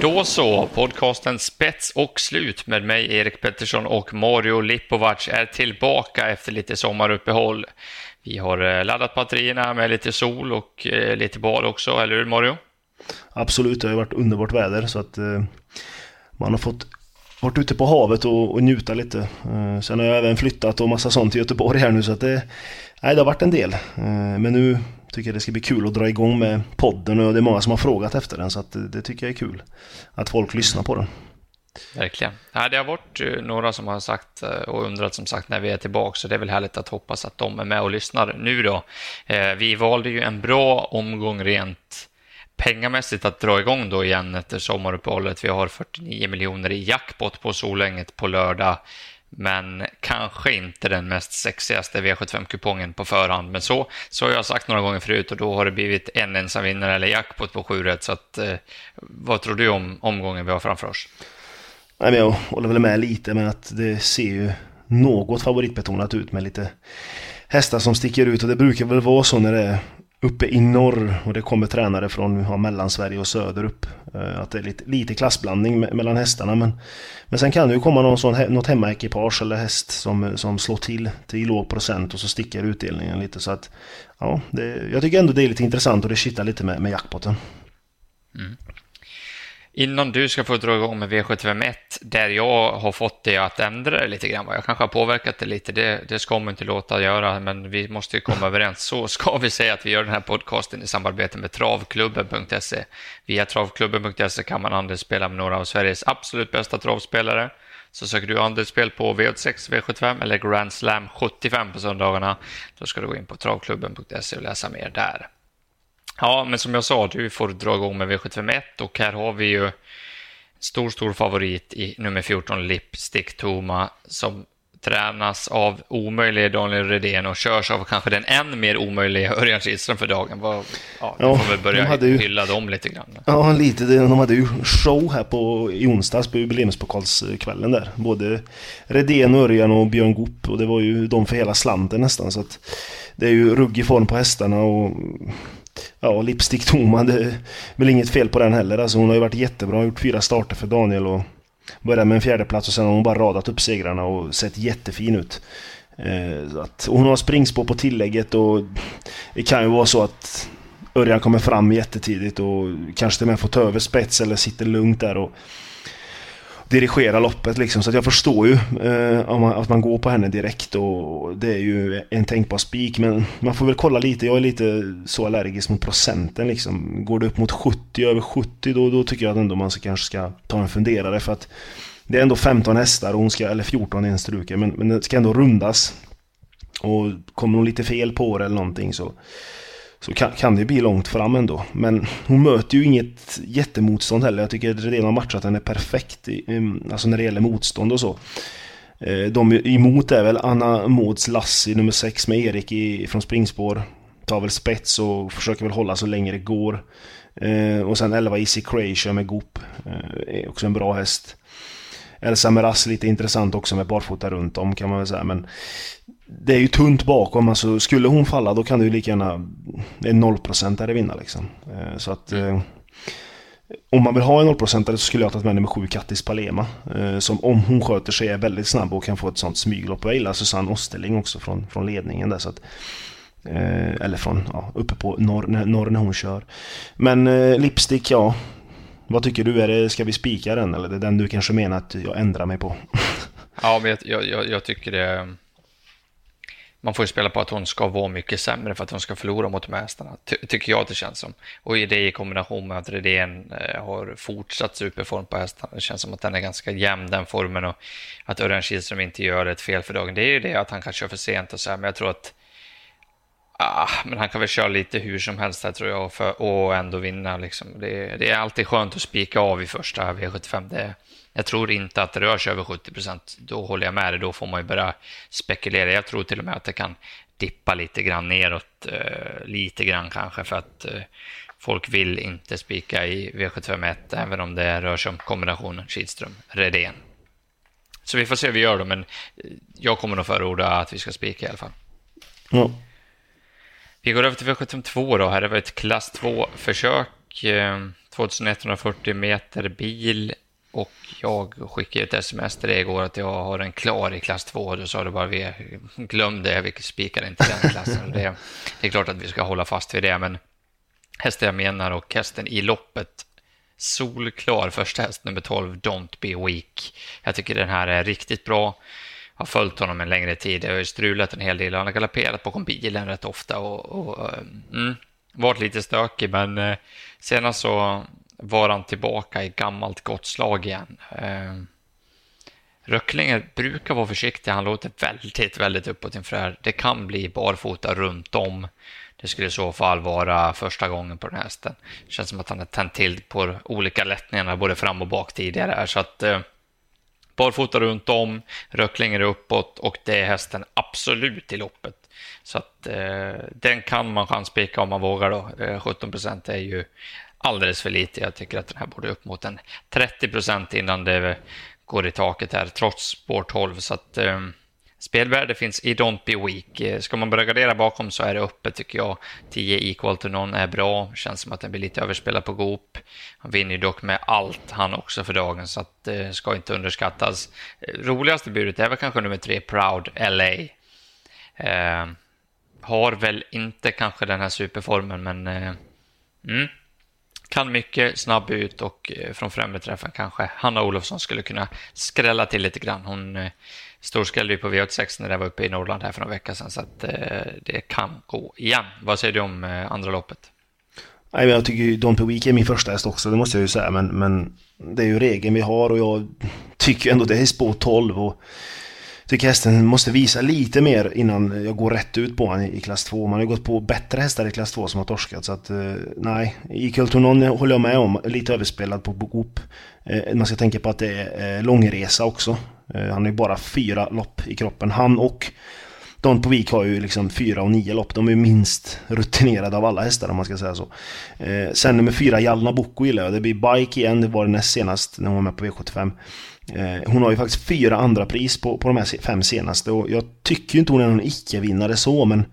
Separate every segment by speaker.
Speaker 1: Då så, podcasten Spets och slut med mig Erik Pettersson och Mario Lipovac är tillbaka efter lite sommaruppehåll. Vi har eh, laddat batterierna med lite sol och eh, lite bad också, eller hur Mario?
Speaker 2: Absolut, det har varit underbart väder så att eh, man har fått varit ute på havet och, och njuta lite. Eh, sen har jag även flyttat och massa sånt till Göteborg här nu så att det, nej, det har varit en del. Eh, men nu tycker det ska bli kul att dra igång med podden och det är många som har frågat efter den så att det, tycker jag är kul. Att folk lyssnar på den.
Speaker 1: Verkligen. Ja, det har varit eh, några som har sagt eh, och undrat som sagt när vi är tillbaka, så det är väl härligt att hoppas att de är med och lyssnar nu då. Eh, vi valde ju en bra omgång rent pengamässigt att dra igång då igen efter sommaruppehållet. Vi har 49 miljoner i jackpot på Solänget på lördag men kanske inte den mest sexigaste V75-kupongen på förhand. Men så, så har jag sagt några gånger förut och då har det blivit en ensam vinnare eller jackpot på 7 rätt. Så att, eh, vad tror du om omgången vi har framför oss?
Speaker 2: Nej, men jag håller väl med lite men att det ser ju något favoritbetonat ut med lite hästar som sticker ut och det brukar väl vara så när det är uppe i norr och det kommer tränare från ja, Mellansverige och söderupp. Eh, att det är lite, lite klassblandning mellan hästarna. Men, men sen kan det ju komma någon sån, något hemmaekipage eller häst som, som slår till till låg procent och så sticker utdelningen lite. Så att ja, det, jag tycker ändå det är lite intressant och det kittar lite med, med jackpotten. Mm.
Speaker 1: Innan du ska få dra igång med V751, där jag har fått dig att ändra det lite grann. Jag kanske har påverkat det lite, det, det ska man inte låta göra, men vi måste ju komma överens. Så ska vi säga att vi gör den här podcasten i samarbete med travklubben.se. Via travklubben.se kan man andelsspela med några av Sveriges absolut bästa travspelare. Så söker du andelsspel på V86, V75 eller Grand Slam 75 på söndagarna, då ska du gå in på travklubben.se och läsa mer där. Ja, men som jag sa, du får dra igång med V751 och här har vi ju stor, stor favorit i nummer 14, Lipstick Toma, som tränas av omöjlige Daniel Redén och körs av kanske den än mer omöjliga Örjan Kihlström för dagen. Var, ja, ja, får väl börja de ju, hylla dem lite grann.
Speaker 2: Ja, lite. De hade ju show här på, i onsdags på jubileumspokalskvällen där. Både Redén, Örjan och Björn Goop och det var ju de för hela slanten nästan. Så att det är ju ruggig form på hästarna och ja, Lipstick Toma, det är väl inget fel på den heller. Alltså hon har ju varit jättebra, gjort fyra starter för Daniel och började med en fjärde plats och sen har hon bara radat upp segrarna och sett jättefin ut. Eh, att, hon har springspår på tillägget och det kan ju vara så att Örjan kommer fram jättetidigt och kanske till och med får ta över spets eller sitter lugnt där och dirigera loppet liksom. Så jag förstår ju eh, man, att man går på henne direkt och det är ju en tänkbar spik. Men man får väl kolla lite. Jag är lite så allergisk mot procenten liksom. Går det upp mot 70, över 70 då, då tycker jag att ändå man ska, kanske ska ta en funderare. För att det är ändå 15 hästar, och hon ska, eller 14 i en struke, men, men det ska ändå rundas. Och kommer hon lite fel på det eller någonting så så kan, kan det bli långt fram ändå. Men hon möter ju inget jättemotstånd heller. Jag tycker att redan har matchat henne perfekt, i, alltså när det gäller motstånd och så. Eh, de emot är väl Anna Måds Lassi nummer 6 med Erik i, från springspår. Tar väl spets och försöker väl hålla så länge det går. Eh, och sen 11 Easy Croatia med Goop. Eh, också en bra häst. Elsa Meras lite intressant också med barfota runt om kan man väl säga. Men det är ju tunt bakom. Alltså, skulle hon falla då kan ju lika gärna en nollprocentare vinna. Liksom. Eh, så att... Eh, om man vill ha en nollprocentare så skulle jag ta med nummer sju Kattis Palema. Eh, som om hon sköter sig är väldigt snabb och kan få ett sånt smyglopp. Jag gillar Susanne Osterling också från, från ledningen där. Så att, eller från ja, uppe på norr, norr när hon kör. Men Lipstick, ja. Vad tycker du? Är det, ska vi spika den eller är det den du kanske menar att jag ändrar mig på?
Speaker 1: ja, men jag, jag, jag tycker det man får ju spela på att hon ska vara mycket sämre för att hon ska förlora mot de här hästarna, ty tycker jag att det känns som. Och det i kombination med att Redén eh, har fortsatt superform på hästarna, det känns som att den är ganska jämn den formen och att Örjan Kihlström inte gör ett fel för dagen. Det är ju det att han kan köra för sent och så här, men jag tror att Ah, men han kan väl köra lite hur som helst här tror jag för, och ändå vinna. Liksom. Det, det, är alltid skönt att spika av i första V75. Det, jag tror inte att det rör sig över 70 procent. Då håller jag med dig. Då får man ju börja spekulera. Jag tror till och med att det kan dippa lite grann neråt. Eh, lite grann kanske för att eh, folk vill inte spika i V751 även om det rör sig om kombinationen Kihlström-Redén. Så vi får se hur vi gör då, men eh, jag kommer nog förorda att vi ska spika i alla fall.
Speaker 2: Ja.
Speaker 1: Vi går över till V752 då. Här är det ett klass 2-försök. Eh, 2140 meter bil och jag skickade ett sms till dig igår att jag har en klar i klass 2. Du sa det bara, vi glömde, vi spikar inte den klassen. Det, det, är klart att vi ska hålla fast vid det, men hästen jag menar och hästen i loppet solklar första häst nummer 12, Don't Be Weak. Jag tycker den här är riktigt bra. Har följt honom en längre tid. Jag har ju strulat en hel del. Han har galopperat bakom bilen rätt ofta och, och eh, mm, varit lite stökig, men eh, senast så var han tillbaka i gammalt gott slag igen. Eh, Röcklinger brukar vara försiktig. Han låter väldigt, väldigt uppåt inför det. kan bli barfota runt om. Det skulle i så fall vara första gången på den här hästen. Det känns som att han har tänt till på olika lättningarna både fram och bak tidigare. Så att eh, barfota runt om, Röcklinger uppåt och det är hästen absolut i loppet. Så att eh, den kan man chanspika om man vågar då. Eh, 17 procent är ju alldeles för lite. Jag tycker att den här borde upp mot en 30 procent innan det går i taket här, trots spår 12. Så att eh, spelvärde finns i Don't Be Weak. Eh, ska man börja gardera bakom så är det öppet tycker jag. 10 equal to none är bra. Känns som att den blir lite överspelad på Goop. Han vinner ju dock med allt han också för dagen så att det eh, ska inte underskattas. Eh, roligaste budet är väl kanske nummer tre Proud LA. Eh, har väl inte kanske den här superformen men eh, mm, kan mycket, snabb ut och eh, från främre träffen kanske Hanna Olofsson skulle kunna skrälla till lite grann. Hon eh, storskrällde ju på V86 när det var uppe i Norrland här för några veckor sedan så att eh, det kan gå igen. Vad säger du om andra loppet?
Speaker 2: Nej, jag tycker ju Don Week är min första häst också, det måste jag ju säga. Men, men det är ju regeln vi har och jag tycker ändå det är spår 12 och tycker hästen måste visa lite mer innan jag går rätt ut på honom i klass 2. Man har ju gått på bättre hästar i klass 2 som har torskat så att eh, nej. I Kulturnon håller jag med om, lite överspelad på Bokop. Eh, man ska tänka på att det är eh, långresa också. Eh, han har ju bara fyra lopp i kroppen. Han och Don Povik har ju liksom fyra och nio lopp. De är ju minst rutinerade av alla hästar om man ska säga så. Eh, sen nummer fyra, Jalna Boko gillar jag. Det blir Bike igen, det var det näst senast när hon var med på V75. Eh, hon har ju faktiskt fyra andra pris på, på de här fem senaste och jag tycker ju inte hon är någon icke-vinnare så men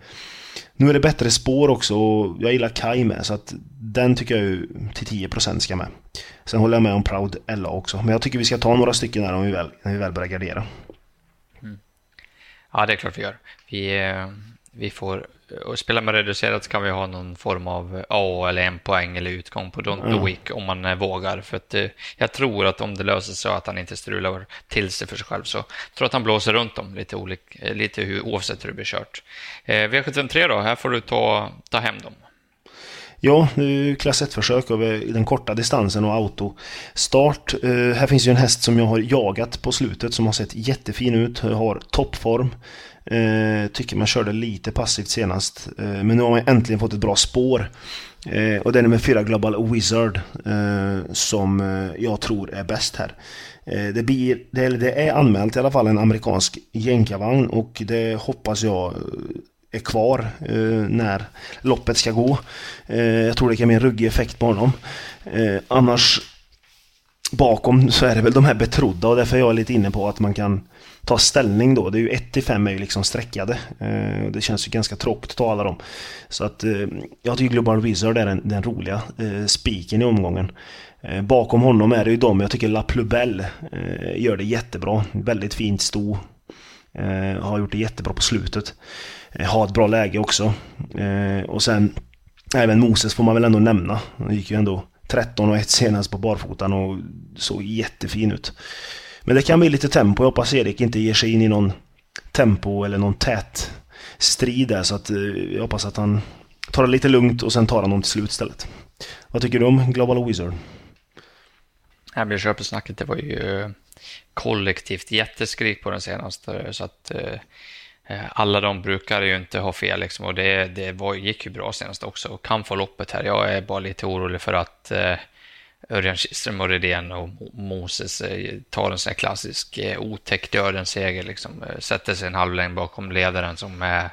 Speaker 2: nu är det bättre spår också och jag gillar Kai med så att den tycker jag ju till 10% ska med. Sen håller jag med om Proud Ella också men jag tycker vi ska ta några stycken här om vi väl, när vi väl börjar gardera.
Speaker 1: Ja det är klart vi gör. Vi, eh, vi får och spelar man reducerat så kan vi ha någon form av A eller en poäng eller utgång på Don't mm. Week om man eh, vågar. För att eh, jag tror att om det löser sig så att han inte strular till sig för sig själv så tror jag att han blåser runt dem lite, olik, eh, lite hur, oavsett hur det blir kört. V753 då, här får du ta, ta hem dem.
Speaker 2: Ja, nu klass 1-försök över den korta distansen och autostart. Eh, här finns ju en häst som jag har jagat på slutet som har sett jättefin ut, har toppform. Eh, tycker man körde lite passivt senast. Eh, men nu har man äntligen fått ett bra spår. Och det är nummer 4, Global Wizard som jag tror är bäst här. Det, blir, det, det, är anmält i alla fall en amerikansk jänkarvagn och det hoppas jag är kvar eh, när loppet ska gå. Eh, jag tror det kan bli en ruggig effekt på honom. Eh, annars bakom så är det väl de här betrodda och därför är jag lite inne på att man kan ta ställning då. Det är ju 1 till 5 är ju liksom streckade. Eh, det känns ju ganska tråkigt att ta alla dem. Så att eh, jag tycker Global Wizard är den, den roliga eh, spiken i omgången. Eh, bakom honom är det ju de, jag tycker La Plubelle eh, gör det jättebra. Väldigt fint sto. Eh, har gjort det jättebra på slutet. Eh, ha ett bra läge också. Eh, och sen även Moses får man väl ändå nämna. Han gick ju ändå 13 och 1 senast på barfotan och såg jättefin ut. Men det kan bli lite tempo. Jag hoppas Erik inte ger sig in i någon tempo eller någon tät strid där. Så att eh, jag hoppas att han tar det lite lugnt och sen tar han dem till slut istället. Vad tycker du om Global Wizard?
Speaker 1: Jag köper snacket. Det var ju kollektivt jätteskrik på den senaste. Så att eh, Eh, alla de brukar ju inte ha fel liksom, och det, det var, gick ju bra senast också och kan få loppet här. Jag är bara lite orolig för att eh, Örjan Kihlström och Redén och Moses eh, tar en sån här klassisk eh, otäck dödens seger. Liksom. Eh, sätter sig en halvlängd bakom ledaren som är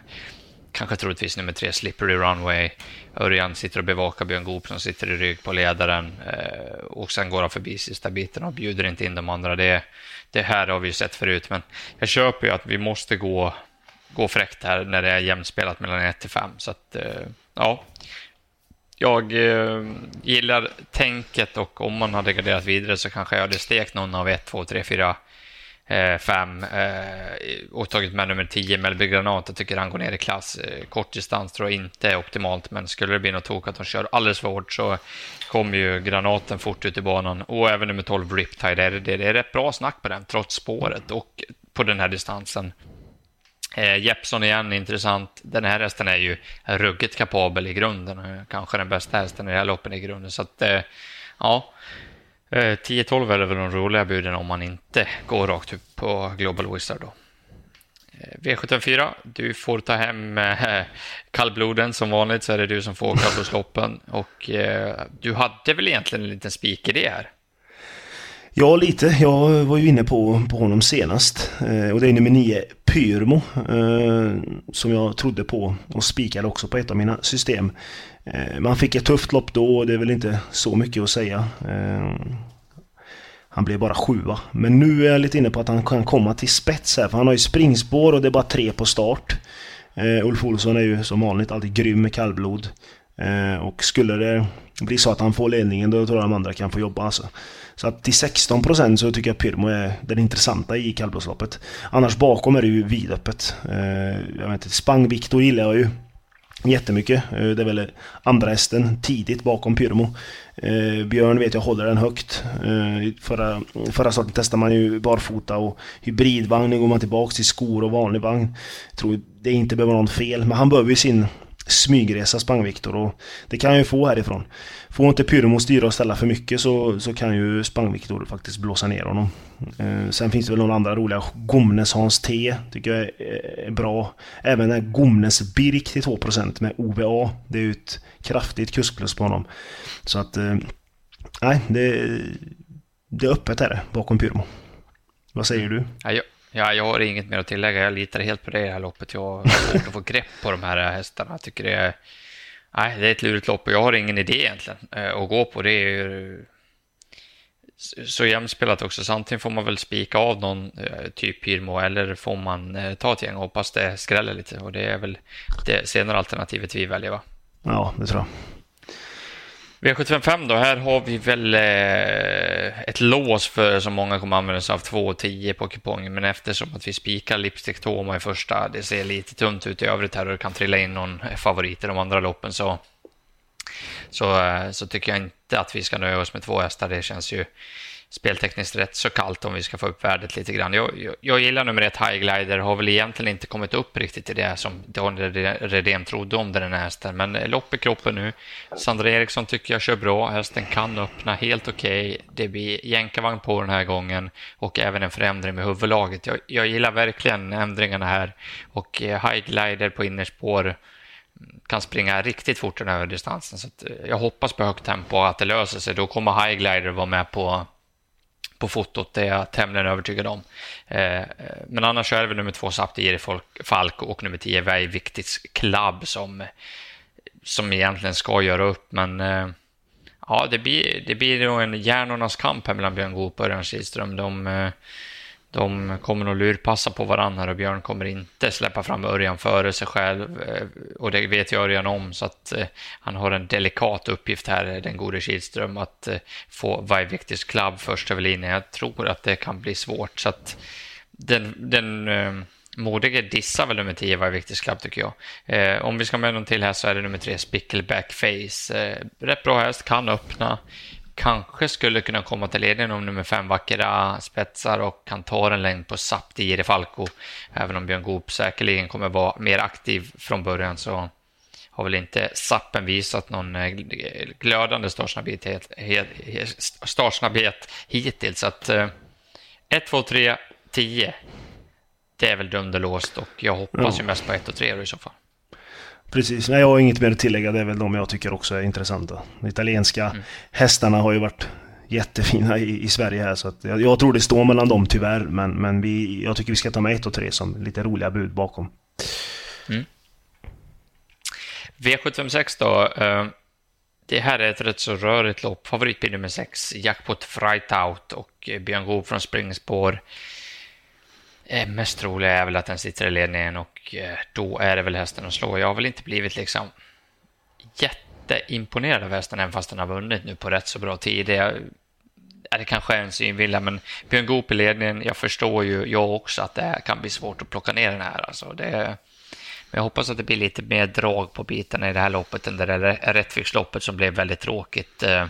Speaker 1: kanske troligtvis nummer tre, Slippery Runway. Örjan sitter och bevakar Björn Goop som sitter i rygg på ledaren eh, och sen går han förbi sista biten och bjuder inte in de andra. Det, det här har vi ju sett förut, men jag köper ju att vi måste gå, gå fräckt här när det är jämnspelat mellan 1 till 5. Så att, eh, ja, jag eh, gillar tänket och om man hade graderat vidare så kanske jag hade stekt någon av 1, 2, 3, 4, 5 och tagit med nummer 10, Melby Granat. Jag tycker han går ner i klass. Eh, Kort distans tror jag inte är optimalt, men skulle det bli något tok att de kör alldeles för hårt så kommer ju granaten fort ut i banan. Och även nummer 12, Riptide, det är, det är rätt bra snack på den, trots spåret och på den här distansen. Eh, Jeppson igen, intressant. Den här hästen är ju ruggigt kapabel i grunden. Kanske den bästa hästen i det här loppet i grunden. Så att, eh, ja. Eh, 10-12 är väl de roliga buden om man inte går rakt upp på Global Wizard då. Eh, V74, du får ta hem eh, kallbloden. Som vanligt så är det du som får kallblodsloppen. Och eh, du hade väl egentligen en liten spik i det här?
Speaker 2: Ja, lite. Jag var ju inne på, på honom senast. Eh, och det är nummer 9, Pyrmo. Eh, som jag trodde på och spikade också på ett av mina system. Eh, man fick ett tufft lopp då och det är väl inte så mycket att säga. Eh, han blev bara sjua. Men nu är jag lite inne på att han kan komma till spets här. För han har ju springspår och det är bara tre på start. Eh, Ulf Olsson är ju som vanligt alltid grym med kallblod. Eh, och skulle det blir så att han får ledningen då tror jag de andra kan få jobba alltså. Så att till 16% så tycker jag Pyrmo är den intressanta i kallblodsloppet. Annars bakom är det ju vidöppet. Eh, jag vet inte, Spang-Viktor gillar jag ju jättemycket. Eh, det är väl andra hästen tidigt bakom Pyrmo. Eh, Björn vet jag håller den högt. Eh, förra, förra starten testade man ju barfota och hybridvagn. Nu går man tillbaks till skor och vanlig vagn. Jag tror det inte behöver vara något fel, men han behöver ju sin smygresa Spang-Viktor och det kan han ju få härifrån. Får inte Pyrmo styra och ställa för mycket så, så kan ju Spang-Viktor faktiskt blåsa ner honom. Eh, sen finns det väl några andra roliga. Gomnes Hans T tycker jag är, är bra. Även den Gomnes Birk till 2% med OVA. Det är ju ett kraftigt kuskplus på honom. Så att... Eh, nej, det, det är öppet är det bakom Pyrmo. Vad säger du?
Speaker 1: Ja, jag, ja, jag har inget mer att tillägga. Jag litar helt på det här loppet. Jag har svårt att få grepp på de här hästarna. Jag tycker det är Nej, det är ett lurigt lopp och jag har ingen idé egentligen eh, att gå på. Det är ju så jämspelat också. Så antingen får man väl spika av någon eh, typ Pirmo eller får man eh, ta ett gäng och hoppas det skräller lite. Och det är väl det senare alternativet vi väljer va?
Speaker 2: Ja, det tror jag.
Speaker 1: V755 då, här har vi väl eh, ett lås för som många kommer använda sig av 2 och 10 på kupongen, men eftersom att vi spikar Lipstick Toma i första, det ser lite tunt ut i övrigt här och det kan trilla in någon favorit i de andra loppen så, så, eh, så tycker jag inte att vi ska nöja oss med två hästar. Det känns ju speltekniskt rätt så kallt om vi ska få upp värdet lite grann. Jag, jag, jag gillar nummer ett High Glider, har väl egentligen inte kommit upp riktigt i det som Daniel Redén trodde om den här hästen, men eh, lopp i kroppen nu. Sandra Eriksson tycker jag kör bra, hästen kan öppna helt okej. Okay. Det blir jänkarvagn på den här gången och även en förändring med huvudlaget. Jag, jag gillar verkligen ändringarna här och Highglider High Glider på innerspår kan springa riktigt fort den här distansen. Så eh, jag hoppas på högt tempo att det löser sig. Då kommer High Glider vara med på på fotot, det är jag tämligen övertygad om. Eh, men annars är det väl nummer två Saptir Falk och nummer tio Väjviktis Club som, som egentligen ska göra upp, men eh, ja, det blir, det blir nog en hjärnornas kamp här mellan Björn Goop och Örjan Kihlström. De, eh, de kommer nog lurpassa på varandra och Björn kommer inte släppa fram Örjan före sig själv. Eh, och det vet ju Örjan om, så att eh, han har en delikat uppgift här, den gode Kihlström, att eh, få Vaiviktis Club först över linjen. Jag tror att det kan bli svårt, så att den, den modige dissar väl nummer 10 Vaiviktis Club, tycker jag. Om vi ska med någon till här så är det nummer 3 Spickleback Face. Rätt bra häst, kan öppna kanske skulle kunna komma till ledningen om nummer fem vackra spetsar och kan ta en längd på Sapti Jiri Falco. Även om Björn Goop säkerligen kommer vara mer aktiv från början så har väl inte Sappen visat någon eh, glödande startsnabbhet, startsnabbhet hittills. Så att 1, 2, 3, 10. Det är väl dömd och låst och jag hoppas ja. ju mest på 1 och 3 i så fall.
Speaker 2: Precis, nej jag har inget mer att tillägga. Det är väl de jag tycker också är intressanta. De italienska mm. hästarna har ju varit jättefina i, i Sverige här så att jag, jag, tror det står mellan dem tyvärr men, men vi, jag tycker vi ska ta med ett och tre som lite roliga bud bakom. Mm.
Speaker 1: V756 då. Uh, det här är ett rätt så rörigt lopp. Favoritbil nummer 6, Jackpot Fright Out och Björn Goop från springspår. Eh, mest troliga är väl att den sitter i ledningen och eh, då är det väl hästen att slå. Jag har väl inte blivit liksom jätteimponerad av hästen, även fast den har vunnit nu på rätt så bra tid. Det är, det kanske är en synvilla, men Björn Goop i ledningen, jag förstår ju jag också att det kan bli svårt att plocka ner den här. Alltså, det, men jag hoppas att det blir lite mer drag på bitarna i det här loppet än det där Rättviksloppet som blev väldigt tråkigt eh,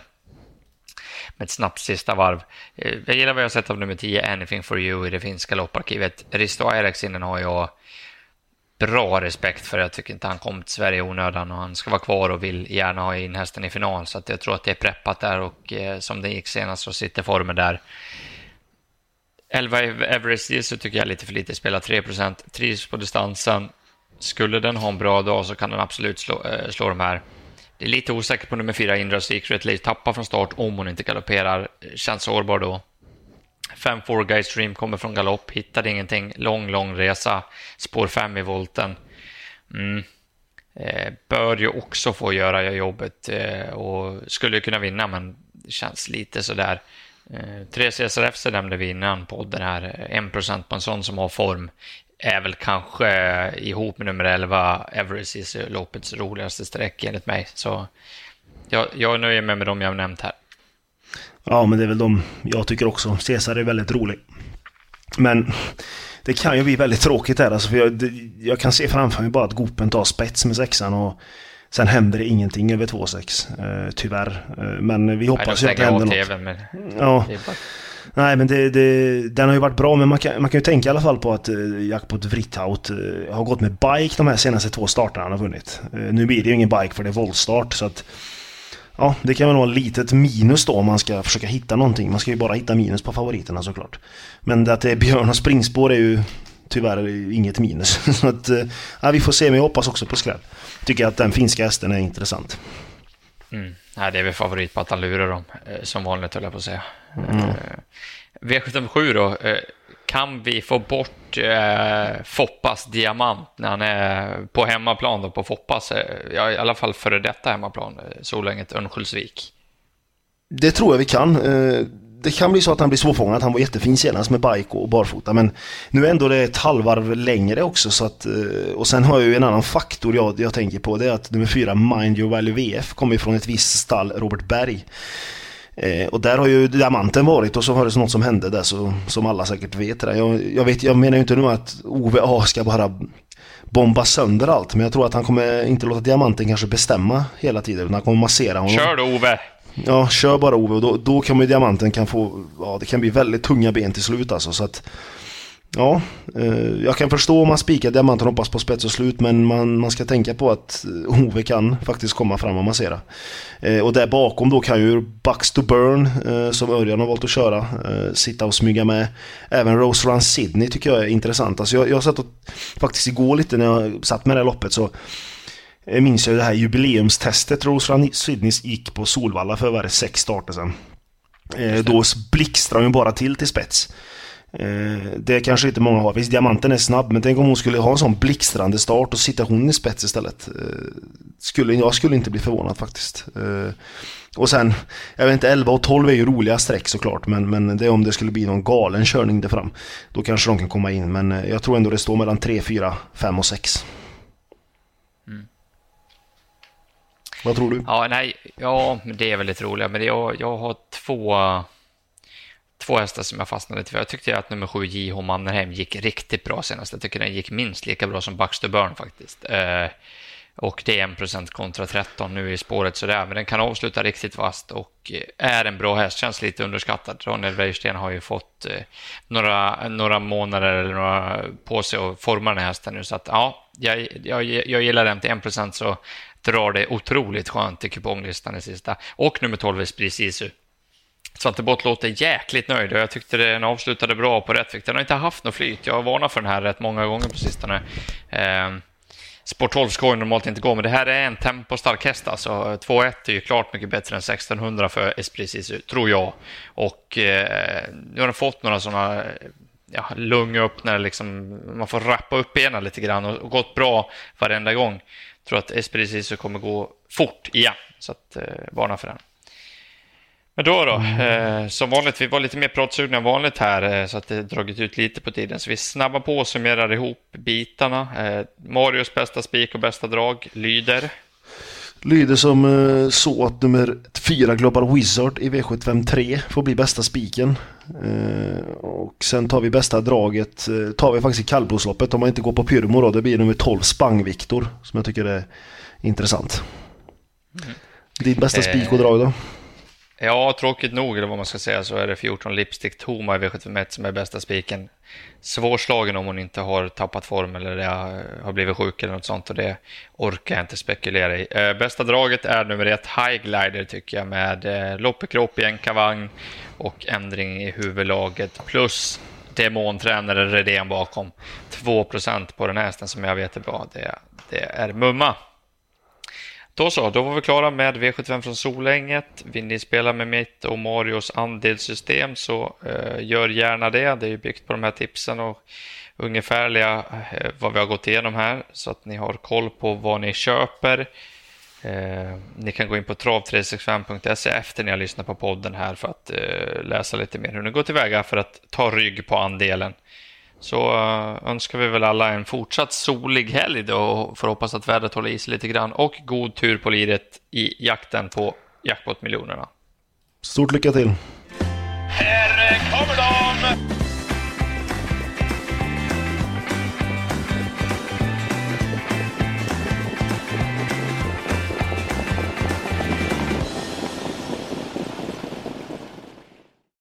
Speaker 1: med ett snabbt sista varv. Eh, jag gillar vad jag har sett av nummer 10, Anything for you, i det finska lopparkivet. Risto Airaksinen har jag bra respekt för. Jag tycker inte han kom till Sverige i onödan och han ska vara kvar och vill gärna ha in hästen i final. Så att jag tror att det är preppat där och eh, som det gick senast så sitter formen där. 11 Everest så tycker jag är lite för lite, spelar 3% trivs på distansen, skulle den ha en bra dag så kan den absolut slå, eh, slå de här. Det är lite osäkert på nummer fyra, Indra Secret. Lite tappar från start om hon inte galopperar. Känns sårbar då. 5-4 Guys Stream kommer från galopp, hittade ingenting. Lång, lång resa. Spår 5 i volten. Mm. Eh, bör ju också få göra jobbet eh, och skulle kunna vinna, men det känns lite sådär. Eh, tre CSRF nämnde vi innan podden här. Eh, 1% på en sån som har form är väl kanske ihop med nummer 11 Everest loppets roligaste streck enligt mig. Så jag, jag nöjer mig med de jag har nämnt här.
Speaker 2: Ja, men det är väl de jag tycker också. Cesar är väldigt rolig. Men det kan ju bli väldigt tråkigt här. Alltså, för jag, det, jag kan se framför mig bara att Gopen tar spets med sexan och sen händer det ingenting över 2-6. Eh, tyvärr. Eh, men vi hoppas ju att det händer något. Men... Ja. Nej, men det, det, den har ju varit bra, men man kan, man kan ju tänka i alla fall på att eh, Jackpot Vrithout eh, har gått med bike de här senaste två starterna han har vunnit. Eh, nu blir det ju ingen bike för det är voltstart, så att... Ja, det kan väl vara ett litet minus då om man ska försöka hitta någonting. Man ska ju bara hitta minus på favoriterna såklart. Men det att det är björn och springspår är ju tyvärr inget minus. så att, eh, ja, vi får se, men jag hoppas också på skräll. Tycker att den finska hästen är intressant.
Speaker 1: Mm. Nej, det är väl favorit på att han lurar dem, eh, som vanligt höll jag på att säga. Mm. V757 då. Eh, kan vi få bort eh, Foppas diamant när han är på hemmaplan då på Foppas? Eh, ja, I alla fall före detta hemmaplan, eh, Solänget Örnsköldsvik.
Speaker 2: Det tror jag vi kan. Det kan bli så att han blir svårfångad. Han var jättefin senast med bike och barfota. Men nu är ändå det ett halvvarv längre också. Så att, och sen har jag ju en annan faktor jag, jag tänker på. Det är att nummer fyra, Mind Your Value VF, kommer från ett visst stall, Robert Berg. Eh, och där har ju diamanten varit och så var det något som hände där så, som alla säkert vet. Jag, jag, vet. jag menar ju inte nu att Ove A ska bara bomba sönder allt. Men jag tror att han kommer inte låta diamanten kanske bestämma hela tiden. Utan han kommer massera honom.
Speaker 1: Kör då Ove!
Speaker 2: Ja, kör bara Ove och då, då kommer diamanten kan få, ja det kan bli väldigt tunga ben till slut alltså. Så att, Ja, eh, jag kan förstå om man spikar diamanten och hoppas på spets och slut men man, man ska tänka på att Ove kan faktiskt komma fram och massera. Eh, och där bakom då kan ju Bucks to Burn, eh, som Örjan har valt att köra, eh, sitta och smyga med. Även Rose Run Sydney tycker jag är intressant. Alltså jag, jag satt och, faktiskt igår lite när jag satt med det här loppet så eh, minns jag det här jubileumstestet Rose Run Sydney gick på Solvalla för var det sex starter sedan. Eh, då blixtrade hon bara till till spets. Eh, det kanske inte många har. Visst, diamanten är snabb, men tänk om hon skulle ha en sån blixtrande start och sitta hon i spets istället. Eh, skulle, jag skulle inte bli förvånad faktiskt. Eh, och sen, jag vet inte, 11 och 12 är ju roliga streck såklart, men, men det är om det skulle bli någon galen körning där fram. Då kanske de kan komma in, men jag tror ändå det står mellan 3, 4, 5 och 6. Mm. Vad tror du?
Speaker 1: Ja, nej, ja, det är väldigt roligt, men jag, jag har två två hästar som jag fastnade för. Jag tyckte att nummer sju JH Mannerheim gick riktigt bra senast. Jag tycker den gick minst lika bra som Baxter Burn faktiskt. Eh, och det är 1% kontra 13 nu i spåret sådär, men den kan avsluta riktigt vast och eh, är en bra häst, känns lite underskattad. Daniel Wäjersten har ju fått eh, några, några månader eller några på sig att forma den här hästen nu, så att ja, jag, jag, jag gillar den till 1% så drar det otroligt skönt i kuponglistan i sista. Och nummer 12 är Spris Isu Svante Bott låter jäkligt nöjd och jag tyckte den avslutade bra på Rättvik. Den har inte haft något flyt. Jag har varnat för den här rätt många gånger på sistone. Eh, Sport 12 ska ju normalt inte gå, men det här är en tempostark häst. Alltså. 2-1 är ju klart mycket bättre än 1600 för Esprit Sisu, tror jag. Och eh, nu har den fått några sådana ja, lungöppnare, liksom, man får rappa upp benen lite grann och, och gått bra varenda gång. Jag tror att Esprit Sisu kommer gå fort igen, så att, eh, varna för den. Men då då, eh, som vanligt, vi var lite mer pratsugna än vanligt här eh, så att det dragit ut lite på tiden. Så vi snabbar på och summerar ihop bitarna. Eh, Marios bästa spik och bästa drag lyder?
Speaker 2: Lyder som eh, så att nummer 4 Global Wizard i V753 får bli bästa spiken. Eh, och sen tar vi bästa draget, eh, tar vi faktiskt i kallblodsloppet om man inte går på Pyrmo då. Det blir nummer 12 Spang Viktor som jag tycker är intressant. Mm. Ditt bästa spik och drag då?
Speaker 1: Ja, tråkigt nog, eller vad man ska säga, så är det 14 Lipstick Toma i V751 som är bästa spiken. Svårslagen om hon inte har tappat form eller har blivit sjuk eller något sånt och det orkar jag inte spekulera i. Eh, bästa draget är nummer ett, High Glider tycker jag, med loppekropp lopp i kropp i och ändring i huvudlaget plus demontränare Redén bakom. 2% på den hästen som jag vet är bra, det, det är Mumma. Då så, då var vi klara med V75 från Solänget. Vill ni spela med mitt och Marios andelssystem så eh, gör gärna det. Det är ju byggt på de här tipsen och ungefärliga eh, vad vi har gått igenom här så att ni har koll på vad ni köper. Eh, ni kan gå in på trav365.se efter ni har lyssnat på podden här för att eh, läsa lite mer hur ni går tillväga för att ta rygg på andelen så eh, önskar vi väl alla en fortsatt solig helg då och får hoppas att vädret håller i sig lite grann och god tur på liret i jakten på jackpot-miljonerna.
Speaker 2: Stort lycka till!